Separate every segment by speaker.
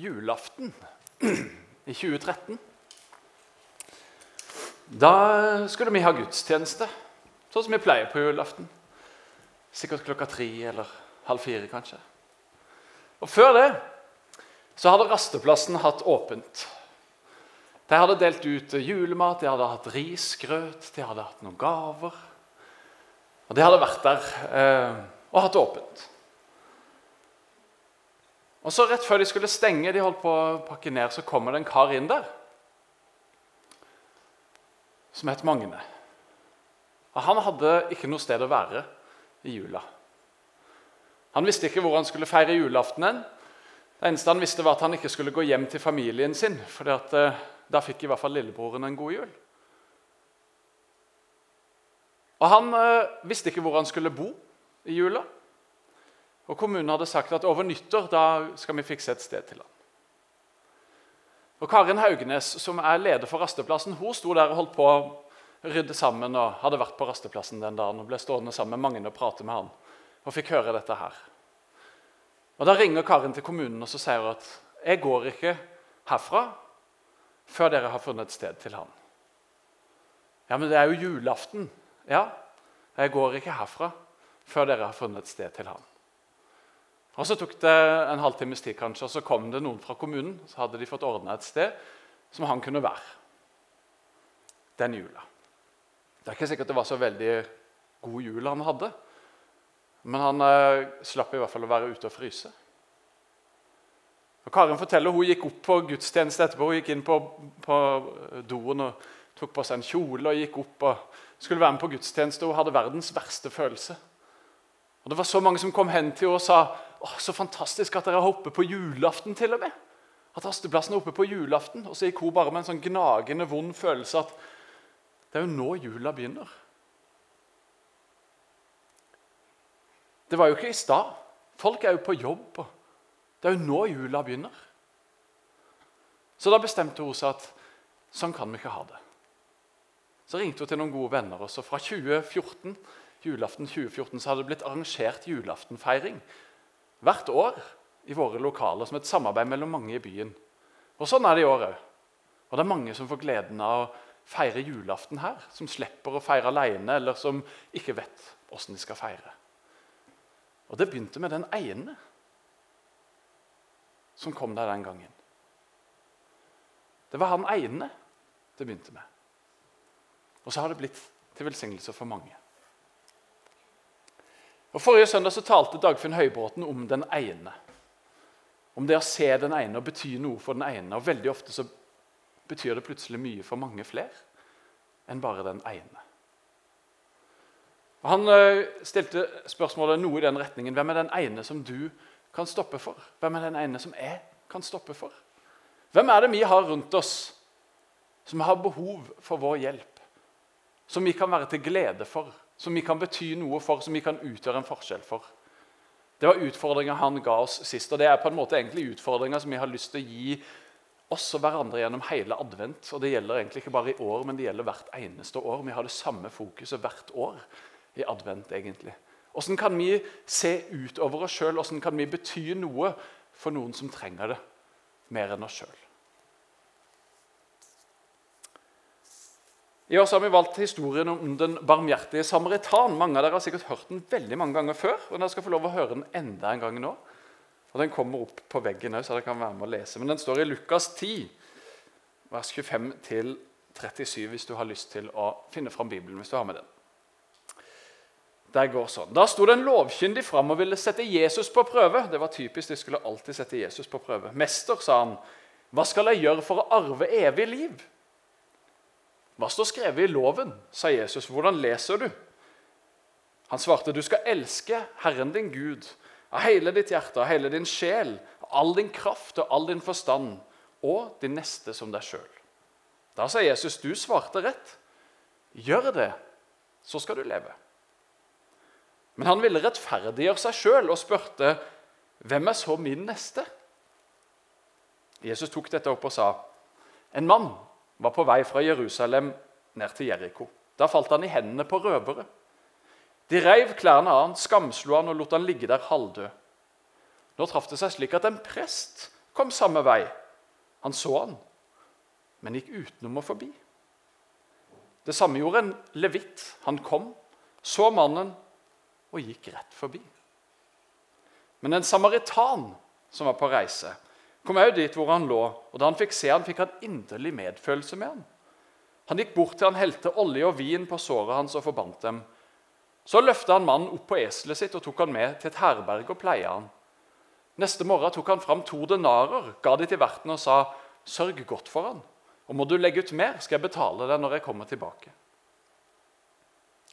Speaker 1: julaften i 2013. Da skulle vi ha gudstjeneste, sånn som vi pleier på julaften. Sikkert klokka tre eller halv fire, kanskje. Og Før det så hadde rasteplassen hatt åpent. De hadde delt ut julemat, de hadde hatt risgrøt, de hadde hatt noen gaver. Og De hadde vært der eh, og hatt åpent. Og så Rett før de skulle stenge, de holdt på å pakke ned, så kommer det en kar inn der som het Magne. Og Han hadde ikke noe sted å være i jula. Han visste ikke hvor han skulle feire julaftenen. Det eneste han visste, var at han ikke skulle gå hjem til familien sin, for eh, da fikk i hvert fall lillebroren en god jul. Og Han eh, visste ikke hvor han skulle bo i jula. Og Kommunen hadde sagt at over nyttår da skal vi fikse et sted til han. Og Karin Haugnes, som er leder for rasteplassen, hun sto der og holdt på å rydde sammen og hadde vært på rasteplassen den dagen og ble stående sammen med mange og prate med han og fikk høre dette her. Og Da ringer Karin til kommunen og så sier hun at jeg går ikke herfra før dere har funnet et sted til han. Ja, men det er jo julaften. Ja, jeg går ikke herfra før dere har funnet et sted til han. Og Så tok det en halvtimes tid, kanskje, og så kom det noen fra kommunen. Så hadde de fått ordna et sted som han kunne være den jula. Det er ikke sikkert det var så veldig god jul han hadde, men han eh, slapp i hvert fall å være ute og fryse. Og Karin forteller hun gikk opp på gudstjeneste etterpå. Hun gikk inn på, på doen og tok på seg en kjole og gikk opp og skulle være med på gudstjeneste. Hun hadde verdens verste følelse. Og Det var så mange som kom hen til henne og sa Åh, så fantastisk at dere er oppe på julaften. til og med. At rasteplassen er oppe på julaften. Og så gikk hun bare med en sånn gnagende, vond følelse at det er jo nå jula begynner. Det var jo ikke i stad. Folk er jo på jobb. og Det er jo nå jula begynner. Så da bestemte hun seg at sånn kan vi ikke ha det. Så ringte hun til noen gode venner. og så Fra 2014, julaften 2014 så hadde det blitt arrangert julaftenfeiring hvert år i våre lokaler som et samarbeid mellom mange i byen. Og Sånn er det i år òg. Og det er mange som får gleden av å feire julaften her. Som slipper å feire alene, eller som ikke vet åssen de skal feire. Og det begynte med den ene som kom der den gangen. Det var han ene det begynte med. Og så har det blitt til velsignelse for mange. Og Forrige søndag så talte Dagfinn Høybråten om den ene. Om det å se den ene og bety noe for den ene. Og Veldig ofte så betyr det plutselig mye for mange flere enn bare den ene. Og han eh, stilte spørsmålet noe i den retningen. Hvem er den ene som du kan stoppe for? Hvem er den ene som jeg kan stoppe for? Hvem er det vi har rundt oss som har behov for vår hjelp? Som vi kan være til glede for, som vi kan bety noe for, som vi kan utgjøre en forskjell for? Det var utfordringa han ga oss sist. og Det er på en måte egentlig utfordringa som vi har lyst til å gi oss og hverandre gjennom hele advent. Og Det gjelder egentlig ikke bare i år, men det gjelder hvert eneste år. Vi har det samme fokuset hvert år i advent. egentlig. Hvordan kan vi se utover oss sjøl? Hvordan kan vi bety noe for noen som trenger det mer enn oss sjøl? I år har vi valgt historien om den barmhjertige samaritan. Mange av dere har sikkert hørt den veldig mange ganger før. og dere skal få lov å høre den enda en gang nå. Og Den kommer opp på veggen òg, så dere kan være med å lese. Men den står i Lukas 10, vers 25-37, hvis du har lyst til å finne fram Bibelen. hvis du har med den. Der går sånn. Da sto det en lovkyndig fram og ville sette Jesus på prøve. Det var typisk, De skulle alltid sette Jesus på prøve. 'Mester', sa han, 'hva skal jeg gjøre for å arve evig liv?' 'Hva står skrevet i loven?' sa Jesus. 'Hvordan leser du?' Han svarte, 'Du skal elske Herren din Gud' av hele ditt hjerte, av hele din sjel, av all din kraft og all din forstand, og din neste som deg sjøl. Da sa Jesus, 'Du svarte rett. Gjør det, så skal du leve.' Men han ville rettferdiggjøre seg sjøl og spurte, 'Hvem er så min neste?' Jesus tok dette opp og sa, 'En mann var på vei fra Jerusalem ned til Jeriko.' Da falt han i hendene på røvere. De reiv klærne av han, skamslo han og lot han ligge der halvdød. Nå traff det seg slik at en prest kom samme vei. Han så han, men gikk utenom og forbi. Det samme gjorde en levitt. Han kom, så mannen og gikk rett forbi. Men en samaritan som var på reise, kom òg dit hvor han lå. og Da han fikk se han, fikk han inderlig medfølelse med han. Han gikk bort til han helte olje og vin på såret hans og forbandt dem. Så løfta han mannen opp på eselet sitt og tok han med til et herberg og pleia han. Neste morgen tok han fram to denarer, ga de til verten og sa, 'Sørg godt for han, og må du legge ut mer, skal jeg betale deg når jeg kommer tilbake.'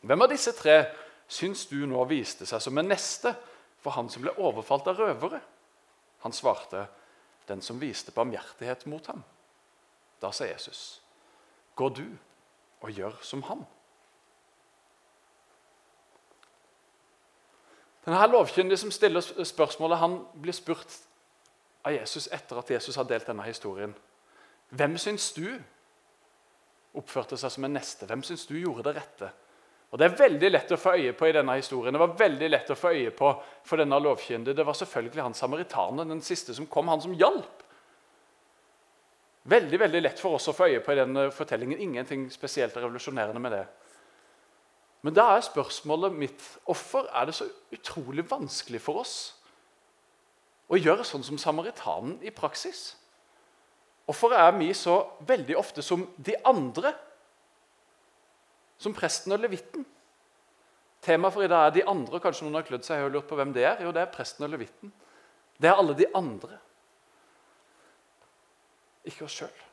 Speaker 1: Hvem av disse tre syns du nå viste seg som en neste for han som ble overfalt av røvere? Han svarte, 'Den som viste barmhjertighet mot ham.' Da sa Jesus, 'Gå du og gjør som han.' Denne lovkyndige som stiller spørsmålet, han blir spurt av Jesus etter at Jesus har delt denne historien. Hvem syns du oppførte seg som en neste? Hvem syns du gjorde det rette? Og Det er veldig lett å få øye på i denne historien. Det var veldig lett å få øye på for denne lovkyndige. Det var selvfølgelig han samaritanen, den siste som kom, han som hjalp. Veldig veldig lett for oss å få øye på i denne fortellingen. Ingenting spesielt revolusjonerende med det. Men da er spørsmålet mitt hvorfor er det så utrolig vanskelig for oss å gjøre sånn som samaritanen i praksis? Hvorfor er vi så veldig ofte som de andre? Som presten og levitten? Temaet for i dag er de andre. Kanskje noen har klødd seg og lurt på hvem det er. Jo, det er presten og levitten. Det er alle de andre. Ikke oss sjøl.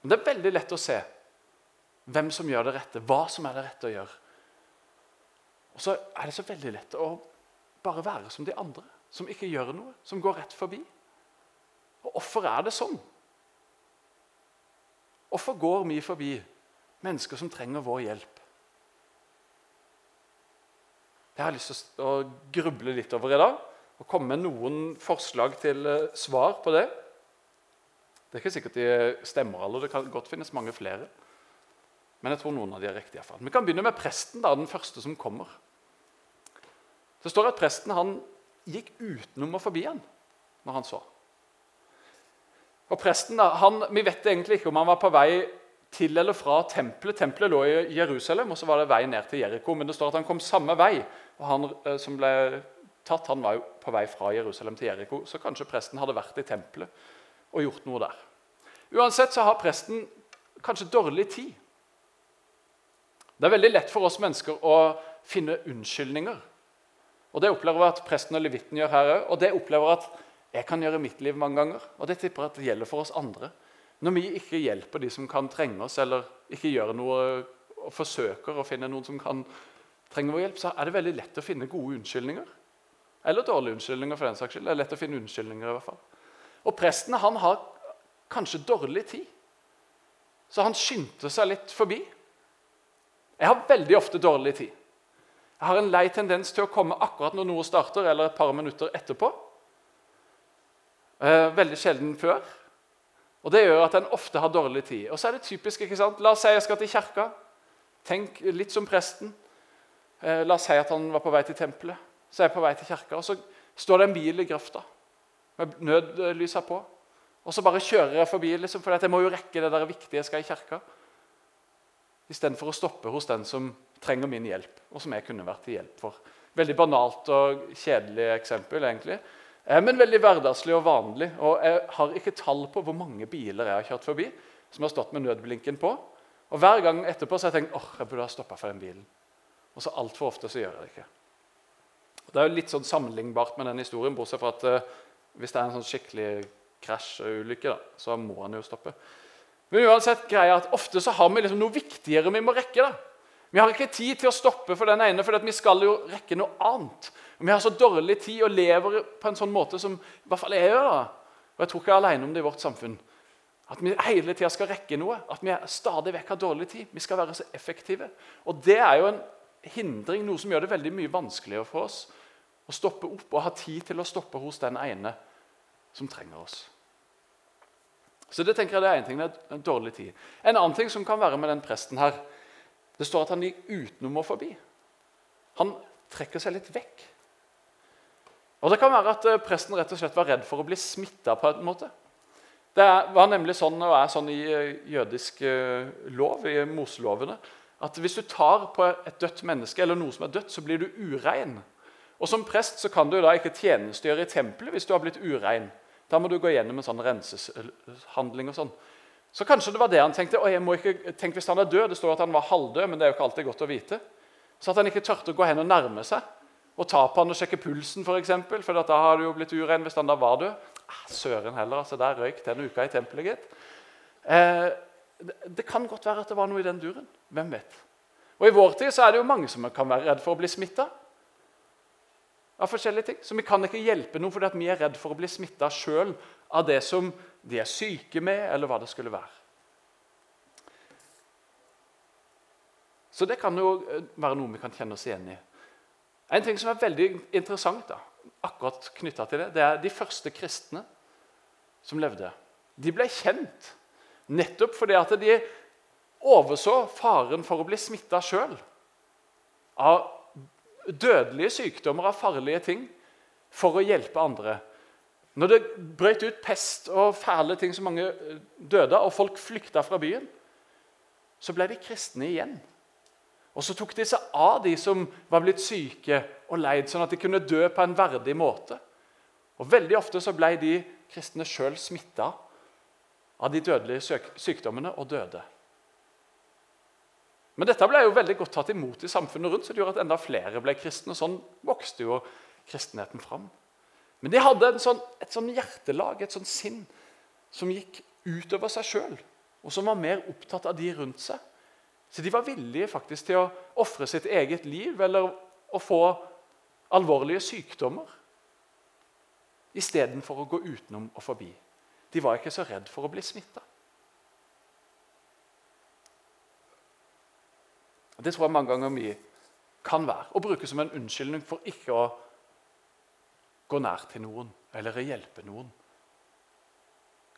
Speaker 1: Men det er veldig lett å se hvem som gjør det rette, hva som er det rette å gjøre. Og så er det så veldig lett å bare være som de andre, som ikke gjør noe, som går rett forbi. Og Hvorfor er det sånn? Hvorfor går vi forbi mennesker som trenger vår hjelp? Jeg har lyst til å gruble litt over i dag og komme med noen forslag til eh, svar på det. Det er ikke sikkert de stemmer alle, det kan godt finnes mange flere. Men jeg tror noen av de er riktige. I. Vi kan begynne med presten, da, den første som kommer. Det står at presten han gikk utenom og forbi han når han så. Og presten, da, han, Vi vet egentlig ikke om han var på vei til eller fra tempelet. Tempelet lå i Jerusalem, og så var det vei ned til Jeriko. Men det står at han kom samme vei. og Han eh, som ble tatt, han var jo på vei fra Jerusalem til Jeriko. Så kanskje presten hadde vært i tempelet og gjort noe der. Uansett så har presten kanskje dårlig tid. Det er veldig lett for oss mennesker å finne unnskyldninger. Og Det opplever jeg at presten og levitten gjør her òg. Og det opplever jeg at jeg kan gjøre mitt liv mange ganger. Og det tipper jeg at det gjelder for oss andre. Når vi ikke hjelper de som kan trenge oss, eller ikke gjør noe og forsøker å finne noen som kan trenge vår hjelp, så er det veldig lett å finne gode unnskyldninger. Eller dårlige unnskyldninger. for den saks skyld. Det er lett å finne unnskyldninger i hvert fall. Og presten han har kanskje dårlig tid, så han skyndte seg litt forbi. Jeg har veldig ofte dårlig tid. Jeg har en lei tendens til å komme akkurat når noe starter, eller et par minutter etterpå. Eh, veldig sjelden før. Og Det gjør at en ofte har dårlig tid. Og så er det typisk, ikke sant? La oss si jeg skal til kirka. Tenk litt som presten. Eh, la oss si at han var på vei til tempelet. Så er jeg på vei til kirka, og så står det en bil i grøfta med nødlysa på. Og så bare kjører jeg forbi, liksom, for jeg må jo rekke det der viktige jeg skal i kirka istedenfor å stoppe hos den som trenger min hjelp, og som jeg kunne vært til hjelp for. Veldig banalt og kjedelig eksempel, egentlig. Eh, men veldig hverdagslig og vanlig. Og Jeg har ikke tall på hvor mange biler jeg har kjørt forbi som har stått med nødblinken på. Og Hver gang etterpå så har jeg tenkt åh, jeg burde ha stoppa for den bilen. Og så altfor ofte så gjør jeg det ikke. Det er jo litt sånn sammenlignbart med den historien, bortsett fra at uh, hvis det er en sånn skikkelig krasj og ulykke, da, så må han jo stoppe. Men uansett greia at ofte så har vi liksom noe viktigere vi må rekke. da. Vi har ikke tid til å stoppe for den ene, for vi skal jo rekke noe annet. Vi har så dårlig tid og lever på en sånn måte som i hvert fall jeg gjør. da. Og jeg tror ikke jeg er alene om det i vårt samfunn. At vi hele tida skal rekke noe. At vi stadig vekk har dårlig tid. Vi skal være så effektive. Og det er jo en hindring, noe som gjør det veldig mye vanskeligere for oss å stoppe opp og ha tid til å stoppe hos den ene som trenger oss. Så det tenker jeg det er en ting, det er en dårlig tid. En annen ting som kan være med den presten her, det står at han gikk utenom og forbi. Han trekker seg litt vekk. Og Det kan være at eh, presten rett og slett var redd for å bli smitta. Det var nemlig sånn og er sånn i eh, jødisk eh, lov, i Moselovene, at hvis du tar på et dødt menneske eller noe som er dødt, så blir du urein. Og Som prest så kan du da ikke tjenestegjøre i tempelet hvis du har blitt urein. Da må du gå gjennom en sånn renseshandling. og sånn. Så kanskje det var det han tenkte. og jeg må ikke, Tenk hvis han er død. Det står at han var halvdød, men det er jo ikke alltid godt å vite. Så at han ikke tørte å gå hen og nærme seg og ta på han og sjekke pulsen, f.eks. For, eksempel, for da har det jo blitt urein hvis han da var død. Ah, søren heller, altså, Der røyk den uka i tempelet, gitt. Eh, det kan godt være at det var noe i den duren. Hvem vet? Og I vår tid så er det jo mange som kan være redd for å bli smitta. Av forskjellige ting. Så vi kan ikke hjelpe noen fordi vi er redd for å bli smitta sjøl av det som de er syke med, eller hva det skulle være. Så det kan jo være noe vi kan kjenne oss igjen i. En ting som er veldig interessant da, akkurat knytta til det, det er de første kristne som levde. De ble kjent nettopp fordi at de overså faren for å bli smitta sjøl av dødelige sykdommer, av farlige ting, for å hjelpe andre. Når det brøt ut pest og fæle ting så mange døde, og folk flykta fra byen, så ble de kristne igjen. Og så tok de seg av de som var blitt syke og leid, sånn at de kunne dø på en verdig måte. Og Veldig ofte så ble de kristne sjøl smitta av de dødelige sykdommene og døde. Men dette ble jo veldig godt tatt imot i samfunnet rundt, så det gjorde at enda flere ble kristne. og Sånn vokste jo kristenheten fram. Men de hadde sånn, et sånn hjertelag, et sånn sinn, som gikk utover seg sjøl, og som var mer opptatt av de rundt seg. Så de var villige faktisk til å ofre sitt eget liv eller å få alvorlige sykdommer istedenfor å gå utenom og forbi. De var ikke så redd for å bli smitta. Det tror jeg mange ganger vi kan være. Å bruke som en unnskyldning for ikke å gå nær til noen eller hjelpe noen.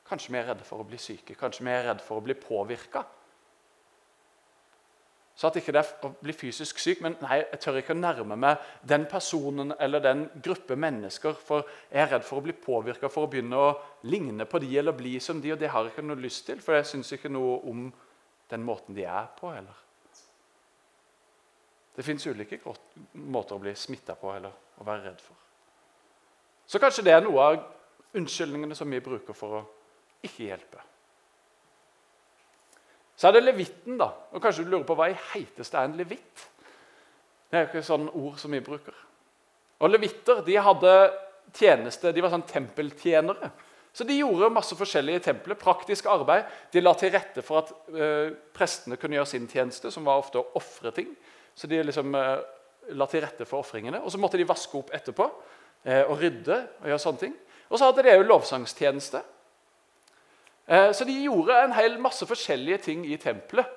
Speaker 1: Kanskje vi er redde for å bli syke, kanskje vi er redde for å bli påvirka så at ikke det er å bli fysisk syk, men nei, jeg tør ikke å nærme meg den personen eller den gruppe mennesker, for jeg er redd for å bli påvirka for å begynne å ligne på de eller bli som de, og det har jeg ikke noe lyst til, for jeg syns ikke noe om den måten de er på. eller. Det fins ulike måter å bli smitta på eller å være redd for. Så kanskje det er noe av unnskyldningene som vi bruker for å ikke hjelpe. Så er det levitten, da. Og Kanskje du lurer på hva i heiteste er en levitt? Det er jo ikke sånn ord som vi bruker. Og Levitter de hadde tjeneste, de var sånn tempeltjenere. Så de gjorde masse forskjellig i tempelet. Praktisk arbeid. De la til rette for at uh, prestene kunne gjøre sin tjeneste, som var ofte å ofre ting. Så de liksom uh, la til rette for ofringene. Og så måtte de vaske opp etterpå og rydde. Og gjøre sånne ting. Og så hadde de òg lovsangstjeneste. Eh, så de gjorde en hel masse forskjellige ting i tempelet.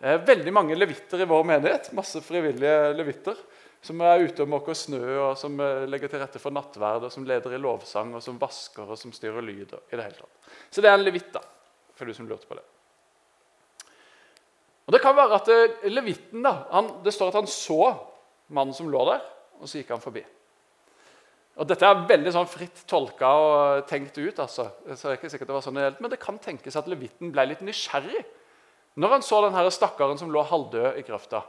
Speaker 1: Eh, veldig mange levitter i vår menighet. Masse frivillige levitter som er ute og måker snø, og som eh, legger til rette for nattverd, og som leder i lovsang, og som vasker og som styrer lyd. i det hele tatt. Så det er en levitt, da, for du som lurte på det. Og Det kan være at levitten da, han, det står at han så mannen som lå der, og så gikk han forbi. Og Dette er veldig sånn fritt tolka og tenkt ut. altså. Så det er ikke sikkert det var sånn det Men det kan tenkes at levitten ble litt nysgjerrig når han så denne stakkaren som lå halvdød i grøfta.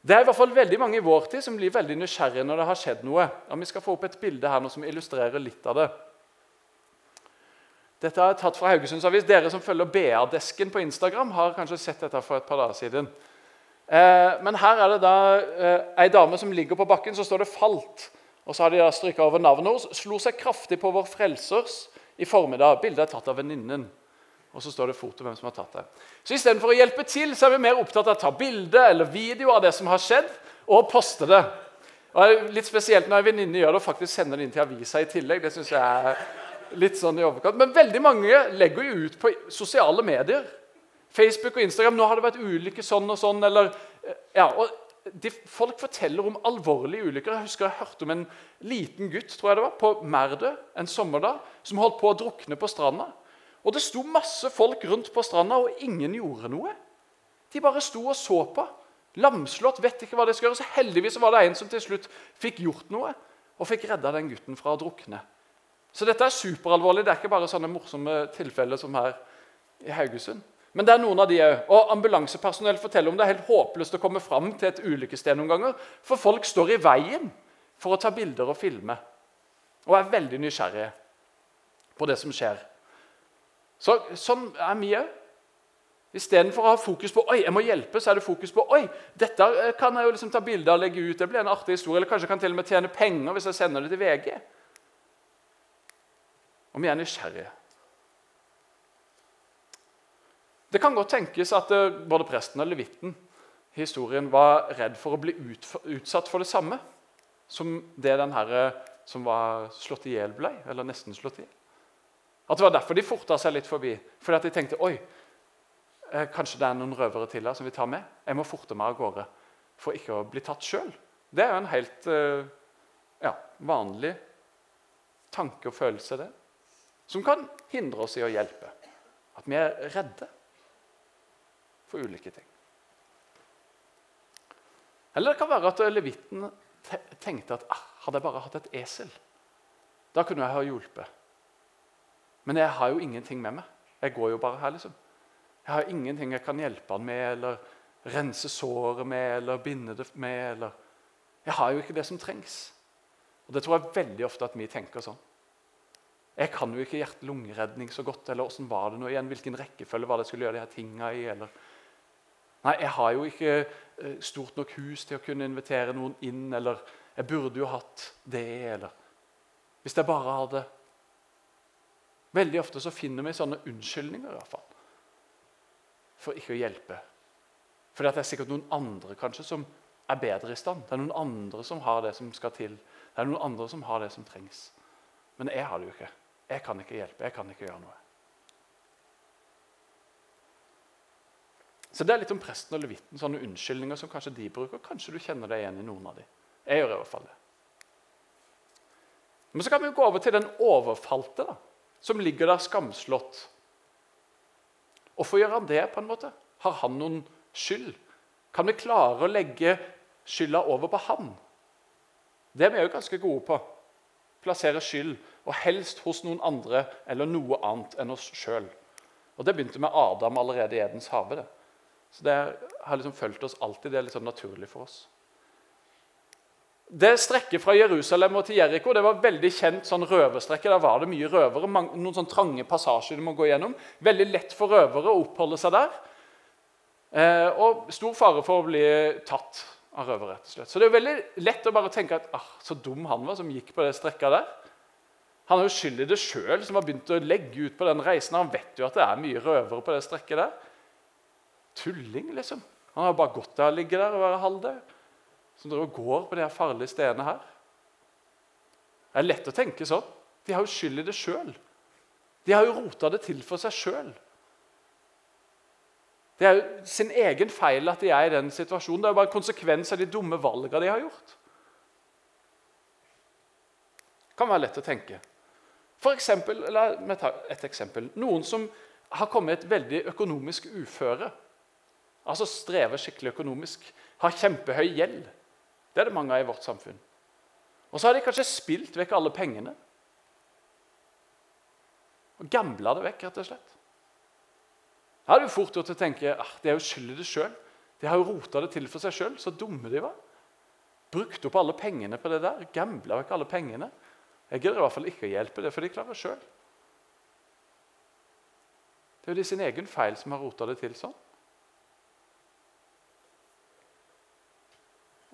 Speaker 1: Det er i hvert fall veldig mange i vår tid som blir veldig nysgjerrige når det har skjedd noe. Og Vi skal få opp et bilde her nå som illustrerer litt av det. Dette er tatt fra Haugesunds Avis. Dere som følger BA-desken på Instagram, har kanskje sett dette for et par dager siden. Eh, men her er det da eh, ei dame som ligger på bakken, så står det 'falt'. Og så har de stryka over navnet hennes. Slo seg kraftig på vår frelsers i formiddag. Bildet er tatt av venninnen. Og så står det foto hvem som har tatt det. Så Istedenfor å hjelpe til så er vi mer opptatt av å ta bilde eller video av det som har skjedd, og poste det. Og litt spesielt når en venninne gjør det og faktisk sender det inn til avisa i tillegg. Det synes jeg er litt sånn i overkant. Men veldig mange legger jo ut på sosiale medier. Facebook og Instagram. 'Nå har det vært ulykke sånn og sånn.' eller ja, og de, folk forteller om alvorlige ulykker. Jeg husker jeg hørte om en liten gutt tror jeg det var, på Merdø en sommerdag som holdt på å drukne på stranda. Og Det sto masse folk rundt på stranda, og ingen gjorde noe. De bare sto og så på. Lamslått, vet ikke hva de skal gjøre. Så heldigvis var det en som til slutt fikk gjort noe. og fikk redda den gutten fra å drukne. Så dette er superalvorlig. Det er ikke bare sånne morsomme tilfeller som her i Haugesund. Men det er noen av de. Og ambulansepersonell forteller om det er helt håpløst å komme fram til et ulykkessted noen ganger, for folk står i veien for å ta bilder og filme. Og er veldig nysgjerrige på det som skjer. Så, sånn er vi òg. Istedenfor å ha fokus på oi, jeg må hjelpe, så er det fokus på oi, dette kan jeg jo liksom ta bilde av og legge ut. Det blir en artig historie. Eller kanskje jeg kan til og med tjene penger hvis jeg sender det til VG. Og vi er nysgjerrige. Det kan godt tenkes at eh, både presten og levitten i historien var redd for å bli utsatt for det samme som det den herre som var slått i hjel, ble. Eller nesten slått i hjel. At det var derfor de forta seg litt forbi. Fordi at de tenkte oi, eh, kanskje det er noen røvere til her som vi tar med. Jeg må forte meg av gårde for ikke å bli tatt sjøl. Det er jo en helt eh, ja, vanlig tanke og følelse, det. Som kan hindre oss i å hjelpe. At vi er redde for ulike ting. Eller det kan være at levitten tenkte at ah, hadde jeg bare hatt et esel, da kunne jeg ha hjulpet. Men jeg har jo ingenting med meg. Jeg går jo bare her, liksom. Jeg har ingenting jeg kan hjelpe han med, eller rense såret med, eller binde det med. eller... Jeg har jo ikke det som trengs. Og Det tror jeg veldig ofte at vi tenker sånn. Jeg kan jo ikke hjerte-lungeredning så godt. Eller åssen var det nå igjen? Hvilken rekkefølge var det jeg skulle gjøre de her tinga i? Eller... Nei, jeg har jo ikke eh, stort nok hus til å kunne invitere noen inn. Eller jeg burde jo hatt det, eller Hvis jeg bare hadde Veldig ofte så finner vi sånne unnskyldninger i hvert fall, for ikke å hjelpe. For det er sikkert noen andre kanskje som er bedre i stand. Det er noen andre som har det som skal til. Det er noen andre som har det som trengs. Men jeg har det jo ikke. Jeg kan ikke hjelpe. Jeg kan ikke gjøre noe. Så Det er litt om presten og levitten, sånne unnskyldninger som kanskje de bruker. Kanskje du kjenner deg igjen i noen av dem. Jeg gjør i hvert fall det. Men så kan vi gå over til den overfalte. da som ligger der skamslått. Hvorfor gjør han det? på en måte? Har han noen skyld? Kan vi klare å legge skylda over på han? Det er vi òg ganske gode på. Plassere skyld, og helst hos noen andre eller noe annet enn oss sjøl. Det begynte med Adam allerede i Edens hage. Så det har liksom fulgt oss alltid. Det er litt sånn naturlig for oss. Det strekket fra Jerusalem og til Jeriko det var veldig kjent sånn røverstrekke. Der var det mye røvere, noen sånn trange passasjer du må gå gjennom. Veldig lett for røvere å oppholde seg der. Eh, og stor fare for å bli tatt av røvere. rett og slett. Så det er veldig lett å bare tenke at ah, så dum han var som gikk på det strekka der. Han er jo skyld i det sjøl, som har begynt å legge ut på den reisen. Han vet jo at det er mye røvere på det strekket der. Tulling, liksom. Han har bare gått der og ligge der og være halvdød som driver og går på de her farlige stedene her. Det er lett å tenke sånn. De har jo skyld i det sjøl. De har jo rota det til for seg sjøl. Det er jo sin egen feil at de er i den situasjonen. Det er jo bare en konsekvens av de dumme valgene de har gjort. Det kan være lett å tenke. For eksempel, eller et eksempel. Noen som har kommet i et veldig økonomisk uføre. Altså strever skikkelig økonomisk. Har kjempehøy gjeld. Det er det mange av i vårt samfunn. Og så har de kanskje spilt vekk alle pengene. Og gambla det vekk, rett og slett. Her er det fort gjort å tenke ah, de er jo skyld det sjøl. De har jo rota det til for seg sjøl. Så dumme de var. Brukte opp alle pengene på det der. Gambla vekk alle pengene. Jeg gidder i hvert fall ikke å hjelpe det, for de klarer sjøl. Det er jo de sin egen feil som har rota det til sånn.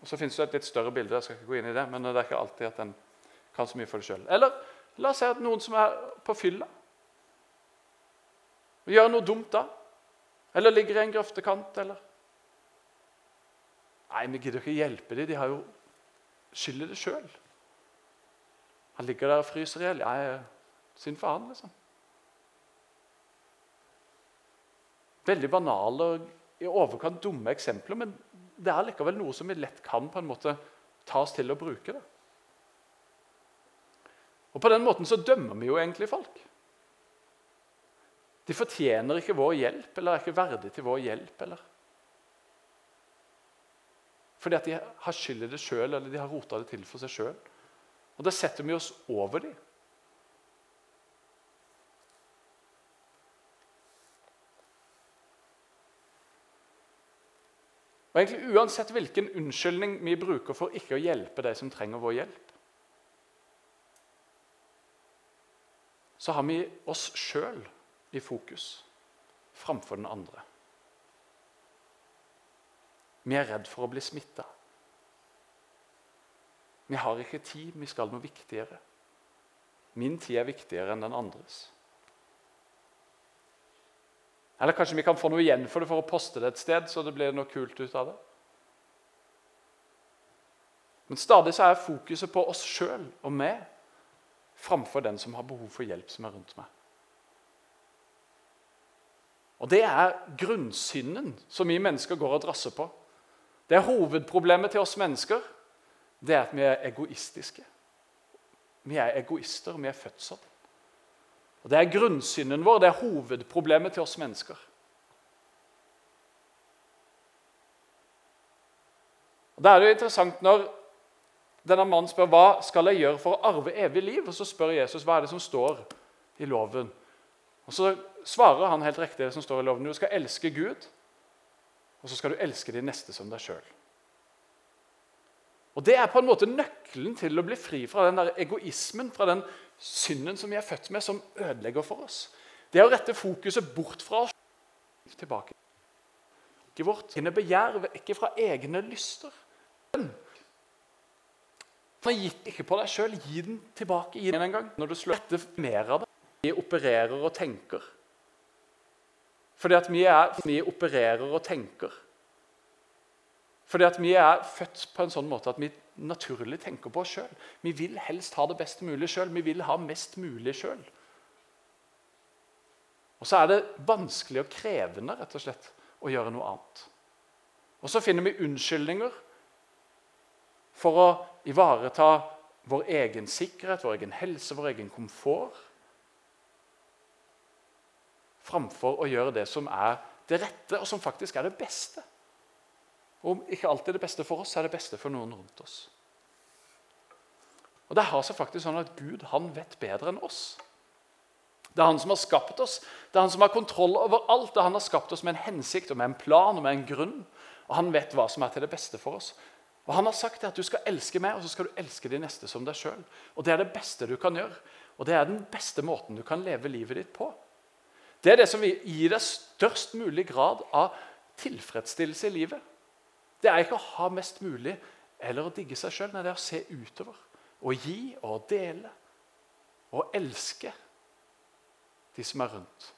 Speaker 1: Og Så finnes det et litt større bilde. jeg skal ikke gå inn i det, men det er ikke alltid at en kan så mye for det sjøl. Eller la oss si at noen som er på fylla, gjør noe dumt da. Eller ligger i en grøftekant. eller... Nei, vi gidder ikke hjelpe dem. De har jo skylder det sjøl. Han ligger der og fryser i hjel. er synd for han, liksom. Veldig banale og i overkant dumme eksempler, men det er likevel noe som vi lett kan på en måte ta oss til å bruke det. Og På den måten så dømmer vi jo egentlig folk. De fortjener ikke vår hjelp eller er ikke verdig til vår hjelp. eller? Fordi at de har skyld i det sjøl eller de har rota det til for seg sjøl. Da setter vi oss over dem. Og egentlig Uansett hvilken unnskyldning vi bruker for ikke å hjelpe de som trenger vår hjelp, så har vi oss sjøl i fokus framfor den andre. Vi er redd for å bli smitta. Vi har ikke tid, vi skal noe viktigere. Min tid er viktigere enn den andres. Eller kanskje vi kan få noe igjen for det for å poste det et sted, så det blir noe kult ut av det. Men stadig så er fokuset på oss sjøl og meg framfor den som har behov for hjelp, som er rundt meg. Og Det er grunnsynden som vi mennesker går og drasser på. Det er Hovedproblemet til oss mennesker det er at vi er egoistiske. Vi er egoister, vi er født sånn. Og Det er grunnsynden vår, det er hovedproblemet til oss mennesker. Og Da er det jo interessant når denne mannen spør hva skal jeg gjøre for å arve evig liv, og så spør Jesus hva er det som står i loven. Og Så svarer han helt riktig det som står i loven. Du skal elske Gud, og så skal du elske de neste som deg sjøl. Og Det er på en måte nøkkelen til å bli fri fra den der egoismen, fra den synden som vi er født med, som ødelegger for oss. Det å rette fokuset bort fra oss tilbake. Ikke vårt egne begjær, ikke fra egne lyster. For gitt ikke på deg sjøl. Gi den tilbake gi den en gang. Når du slår etter mer av det. Vi opererer og tenker. Fordi at vi, er, vi opererer og tenker. Fordi at vi er født på en sånn måte at vi naturlig tenker på oss sjøl. Vi vil helst ha det best mulig sjøl. Vi vil ha mest mulig sjøl. Og så er det vanskelig og krevende rett og slett, å gjøre noe annet. Og så finner vi unnskyldninger for å ivareta vår egen sikkerhet, vår egen helse, vår egen komfort. Framfor å gjøre det som er det rette, og som faktisk er det beste. Og om ikke alltid det beste for oss, er det beste for noen rundt oss. Og Det har seg faktisk sånn at Gud han vet bedre enn oss. Det er han som har skapt oss, det er han som har kontroll over alt. Det er han har skapt oss med en hensikt og med en plan og med en grunn. Og Han vet hva som er til det beste for oss. Og Han har sagt at du skal elske meg, og så skal du elske de neste som deg sjøl. Det er det beste du kan gjøre, og det er den beste måten du kan leve livet ditt på. Det er det som vil gi deg størst mulig grad av tilfredsstillelse i livet. Det er ikke å ha mest mulig eller å digge seg sjøl, men det er å se utover. Og gi og dele og elske de som er rundt.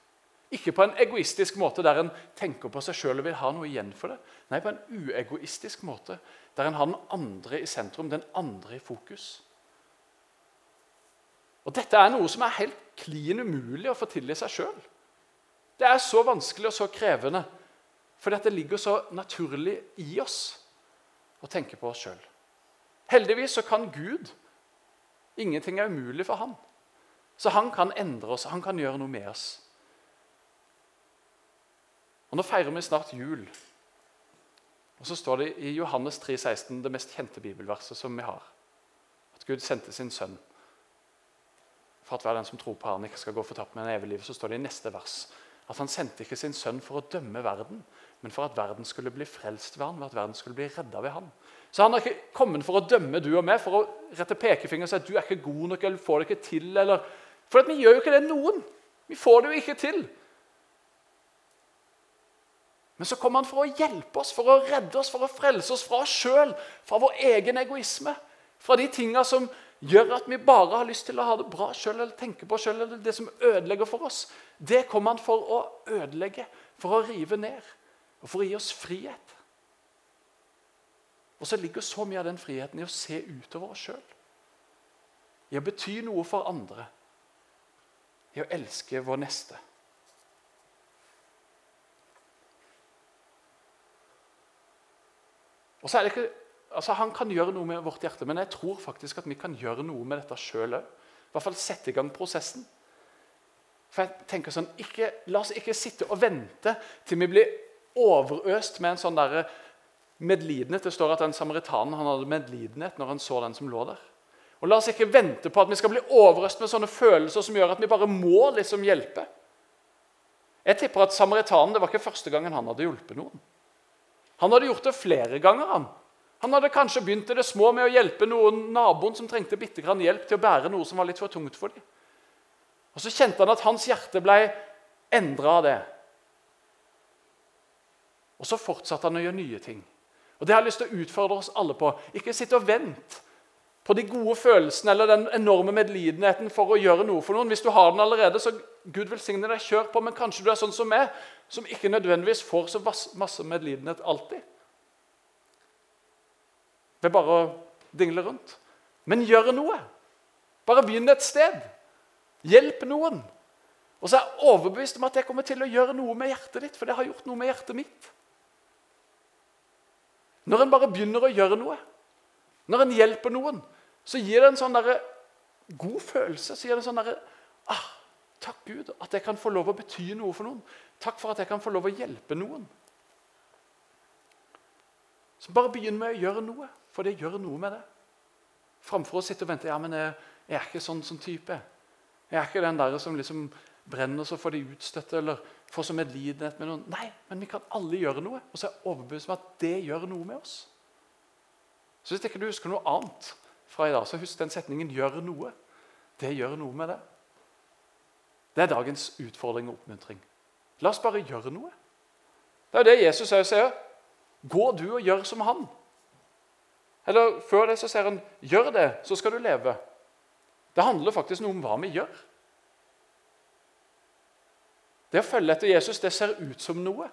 Speaker 1: Ikke på en egoistisk måte der en tenker på seg sjøl og vil ha noe igjen for det. Nei, på en uegoistisk måte der en har den andre i sentrum, den andre i fokus. Og Dette er noe som er helt klin umulig å få til i seg sjøl. Det er så vanskelig og så krevende. Fordi at det ligger så naturlig i oss å tenke på oss sjøl. Heldigvis så kan Gud Ingenting er umulig for han. Så han kan endre oss, han kan gjøre noe med oss. Og Nå feirer vi snart jul. Og Så står det i Johannes 3, 16, det mest kjente bibelverset som vi har. At Gud sendte sin sønn for at hver den som tror på han ikke skal gå fortapt en evig liv. Så står det i neste vers at han sendte ikke sin sønn for å dømme verden, men for at verden skulle bli frelst ved ham, for at verden skulle bli redda ved ham. Så han har ikke kommet for å dømme du og meg, for å rette pekefingeren og si at du er ikke god nok eller får det ikke til. Eller... For vi gjør jo ikke det noen. Vi får det jo ikke til. Men så kommer han for å hjelpe oss, for å redde oss, for å frelse oss fra oss sjøl, fra vår egen egoisme, fra de tinga som gjør at vi bare har lyst til å ha det bra sjøl eller tenke på sjøl, eller det som ødelegger for oss. Det kommer han for å ødelegge, for å rive ned og for å gi oss frihet. Og så ligger så mye av den friheten i å se utover oss sjøl. I å bety noe for andre. I å elske vår neste. Og så er det ikke altså Han kan gjøre noe med vårt hjerte, men jeg tror faktisk at vi kan gjøre noe med dette sjøl òg. I hvert fall sette i gang prosessen. For jeg tenker sånn, ikke, La oss ikke sitte og vente til vi blir overøst med en sånn medlidenhet. Det står at den samaritanen han hadde medlidenhet når han så den som lå der. Og la oss ikke vente på at vi skal bli overøst med sånne følelser som gjør at vi bare må liksom hjelpe. Jeg tipper at samaritanen det var ikke første gangen han hadde hjulpet noen. Han hadde gjort det flere ganger. Han Han hadde kanskje begynt i det små med å hjelpe noen naboen som trengte bitte grann hjelp til å bære noe som var litt for tungt for dem. Og Så kjente han at hans hjerte ble endra av det. Og så fortsatte han å gjøre nye ting. Og Det har jeg lyst til å utfordre oss alle på. Ikke sitt og vent på de gode følelsene eller den enorme medlidenheten for å gjøre noe for noen. Hvis du har den allerede, så Gud velsigne deg, kjør på. Men kanskje du er sånn som meg, som ikke nødvendigvis får så masse medlidenhet alltid. Ved bare å dingle rundt. Men gjør noe. Bare begynn et sted. Hjelp noen. Og så er jeg overbevist om at jeg kommer til å gjøre noe med hjertet ditt, for det har gjort noe med hjertet mitt. Når en bare begynner å gjøre noe, når en hjelper noen, så gir det en sånn der, god følelse. Så gir det en sånn der, ah, Takk, Gud, at jeg kan få lov å bety noe for noen. Takk for at jeg kan få lov å hjelpe noen. Så bare begynn med å gjøre noe, for det gjør noe med det. Framfor å sitte og vente. ja, men jeg, jeg er ikke sånn som type. Jeg er ikke den der som liksom brenner så for de utstøtte eller får så medlidenhet med noen. Nei, men vi kan alle gjøre noe. Og så er jeg overbevist om at det gjør noe med oss. Så hvis ikke du husker noe annet fra i dag, så husk den setningen 'gjør noe'. Det gjør noe med det. Det er dagens utfordring og oppmuntring. La oss bare gjøre noe. Det er jo det Jesus også sier. Gå du og gjør som han. Eller før det så sier han, gjør det, så skal du leve. Det handler faktisk noe om hva vi gjør. Det å følge etter Jesus det ser ut som noe.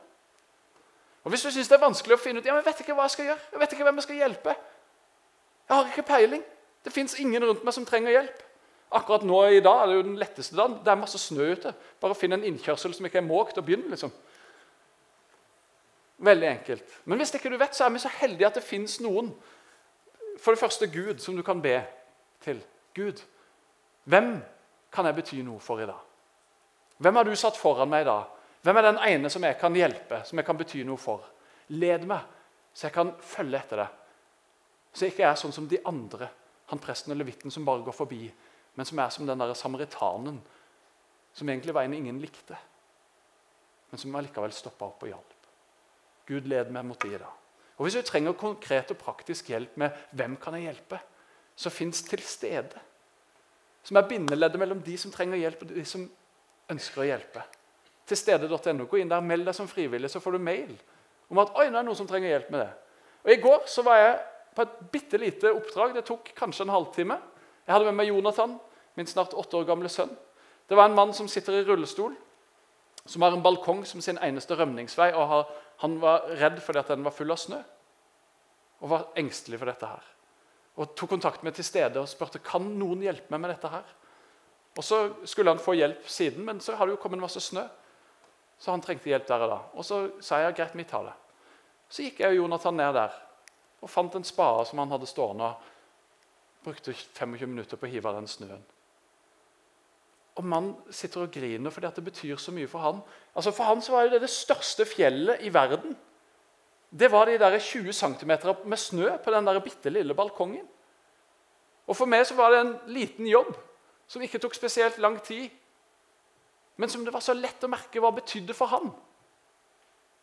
Speaker 1: Og Hvis du syns det er vanskelig å finne ut ja, men jeg vet ikke hva jeg skal gjøre, jeg vet ikke hvem jeg skal hjelpe Jeg har ikke peiling. Det fins ingen rundt meg som trenger hjelp. Akkurat nå i dag er det jo den letteste dagen. Det er masse snø ute. Bare finn en innkjørsel som ikke er måkt, og begynn. liksom. Veldig enkelt. Men hvis ikke du vet, så er vi så heldige at det fins noen. For det første Gud, som du kan be til. Gud, hvem kan jeg bety noe for i dag? Hvem har du satt foran meg da? Hvem er den ene som jeg kan hjelpe, som jeg kan bety noe for? Led meg, så jeg kan følge etter deg. Så jeg ikke er sånn som de andre, han presten eller levitten som bare går forbi men som er som den der samaritanen som egentlig var en ingen likte, men som allikevel stoppa opp og hjalp. Gud led meg mot de da. Og Hvis du trenger konkret og praktisk hjelp med hvem kan jeg hjelpe, så fins til stede. Som er bindeleddet mellom de som trenger hjelp, og de som ønsker å hjelpe. Til stede.no. Gå inn der, meld deg som frivillig, så får du mail om at oi, nå er det noen som trenger hjelp med det. Og I går så var jeg på et bitte lite oppdrag. Det tok kanskje en halvtime. Jeg hadde med meg Jonathan, min snart åtte år gamle sønn. Det var en mann som sitter i rullestol, som har en balkong som sin eneste rømningsvei. og Han var redd fordi at den var full av snø, og var engstelig for dette. her. Og Tok kontakt med til stede og spurte kan noen hjelpe meg med dette. her. Og Så skulle han få hjelp siden, men så hadde jo kommet masse snø. Så han trengte hjelp der og da. Og Så sa jeg greit, vi tar det. Så gikk jeg og Jonathan ned der og fant en spade som han hadde stående. og brukte 25 minutter på å hive av den snøen. Og mannen sitter og griner fordi det betyr så mye for han. Altså For han så var det det største fjellet i verden. Det var de der 20 cm med snø på den der bitte lille balkongen. Og For meg så var det en liten jobb som ikke tok spesielt lang tid. Men som det var så lett å merke hva betydde for han.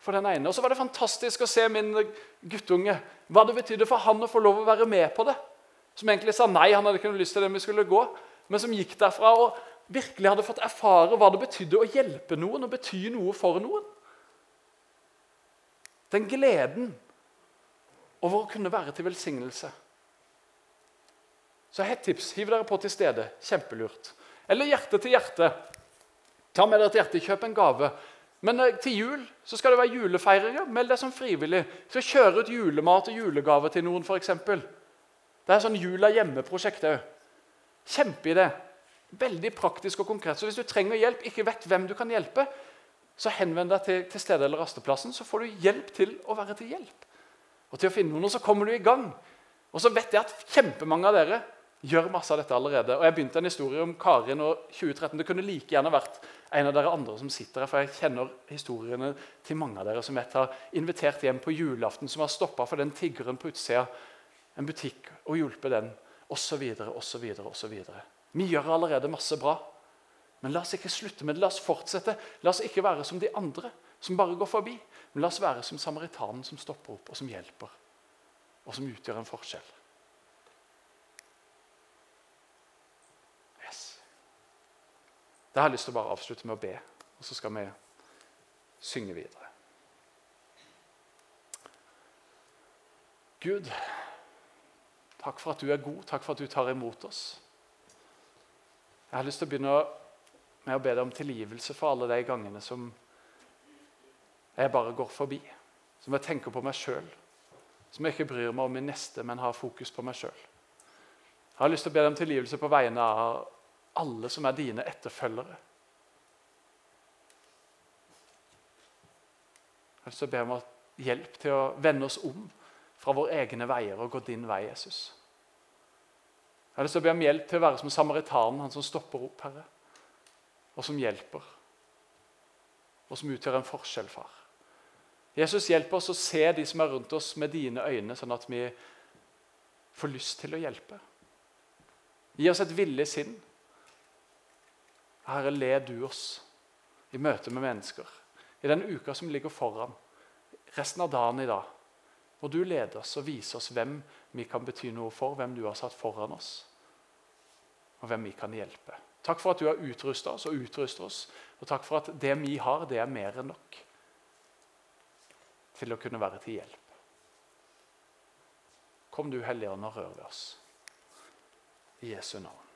Speaker 1: For den ene. Og så var det fantastisk å se min guttunge. Hva det betydde for han å få lov å være med på det. Som egentlig sa nei, han hadde ikke noe lyst til det vi skulle gå. Men som gikk derfra og virkelig hadde fått erfare hva det betydde å hjelpe noen og bety noe for noen. Den gleden over å kunne være til velsignelse. Så hett tips. Hiv dere på til stede. Kjempelurt. Eller hjerte til hjerte. Ta med dere til hjerte, kjøp en gave. Men eh, til jul så skal det være julefeiringer. Meld deg som frivillig. Så kjøre ut julemat og julegave til noen, f.eks. Det er sånn Jula hjemme-prosjekt òg. Kjempeidé. Veldig praktisk og konkret. Så hvis du trenger hjelp, ikke vet hvem du kan hjelpe, så henvend deg til, til stedet eller rasteplassen, så får du hjelp til å være til hjelp. Og til å finne noen, og så kommer du i gang. Og så vet jeg at kjempemange av dere gjør masse av dette allerede. Og Jeg begynte en historie om Karin og 2013. Det kunne like gjerne vært en av dere andre som sitter her, for jeg kjenner historiene til mange av dere som jeg har invitert hjem på julaften, som har stoppa for den tiggeren på utsida en butikk og hjulpet den. osv., osv., osv. Vi gjør allerede masse bra. Men la oss ikke slutte med det. La oss fortsette. La oss ikke være som de andre, som bare går forbi. Men la oss være som samaritanen som stopper opp, og som hjelper, og som utgjør en forskjell. Det har jeg lyst til å bare avslutte med å be, og så skal vi synge videre. Gud, takk for at du er god, takk for at du tar imot oss. Jeg har lyst til å begynne med å be deg om tilgivelse for alle de gangene som jeg bare går forbi. Som jeg tenker på meg sjøl. Som jeg ikke bryr meg om min neste, men har fokus på meg sjøl. Jeg har lyst til å be deg om tilgivelse på vegne av alle som er dine etterfølgere. Så ber til om hjelp til å vende oss om fra våre egne veier og gå din vei, Jesus. Jeg har lyst til om hjelp til å være som samaritanen, han som stopper opp, Herre, og som hjelper, og som utgjør en forskjell, far. Jesus, hjelp oss å se de som er rundt oss, med dine øyne, sånn at vi får lyst til å hjelpe. Gi oss et villig sinn. Herre, led du oss i møte med mennesker i den uka som ligger foran, resten av dagen i dag. Må du lede oss og vise oss hvem vi kan bety noe for, hvem du har satt foran oss, og hvem vi kan hjelpe. Takk for at du har utrusta oss og utruster oss, og takk for at det vi har, det er mer enn nok til å kunne være til hjelp. Kom du, Hellige Ånd, og rør ved oss. I Jesu navn.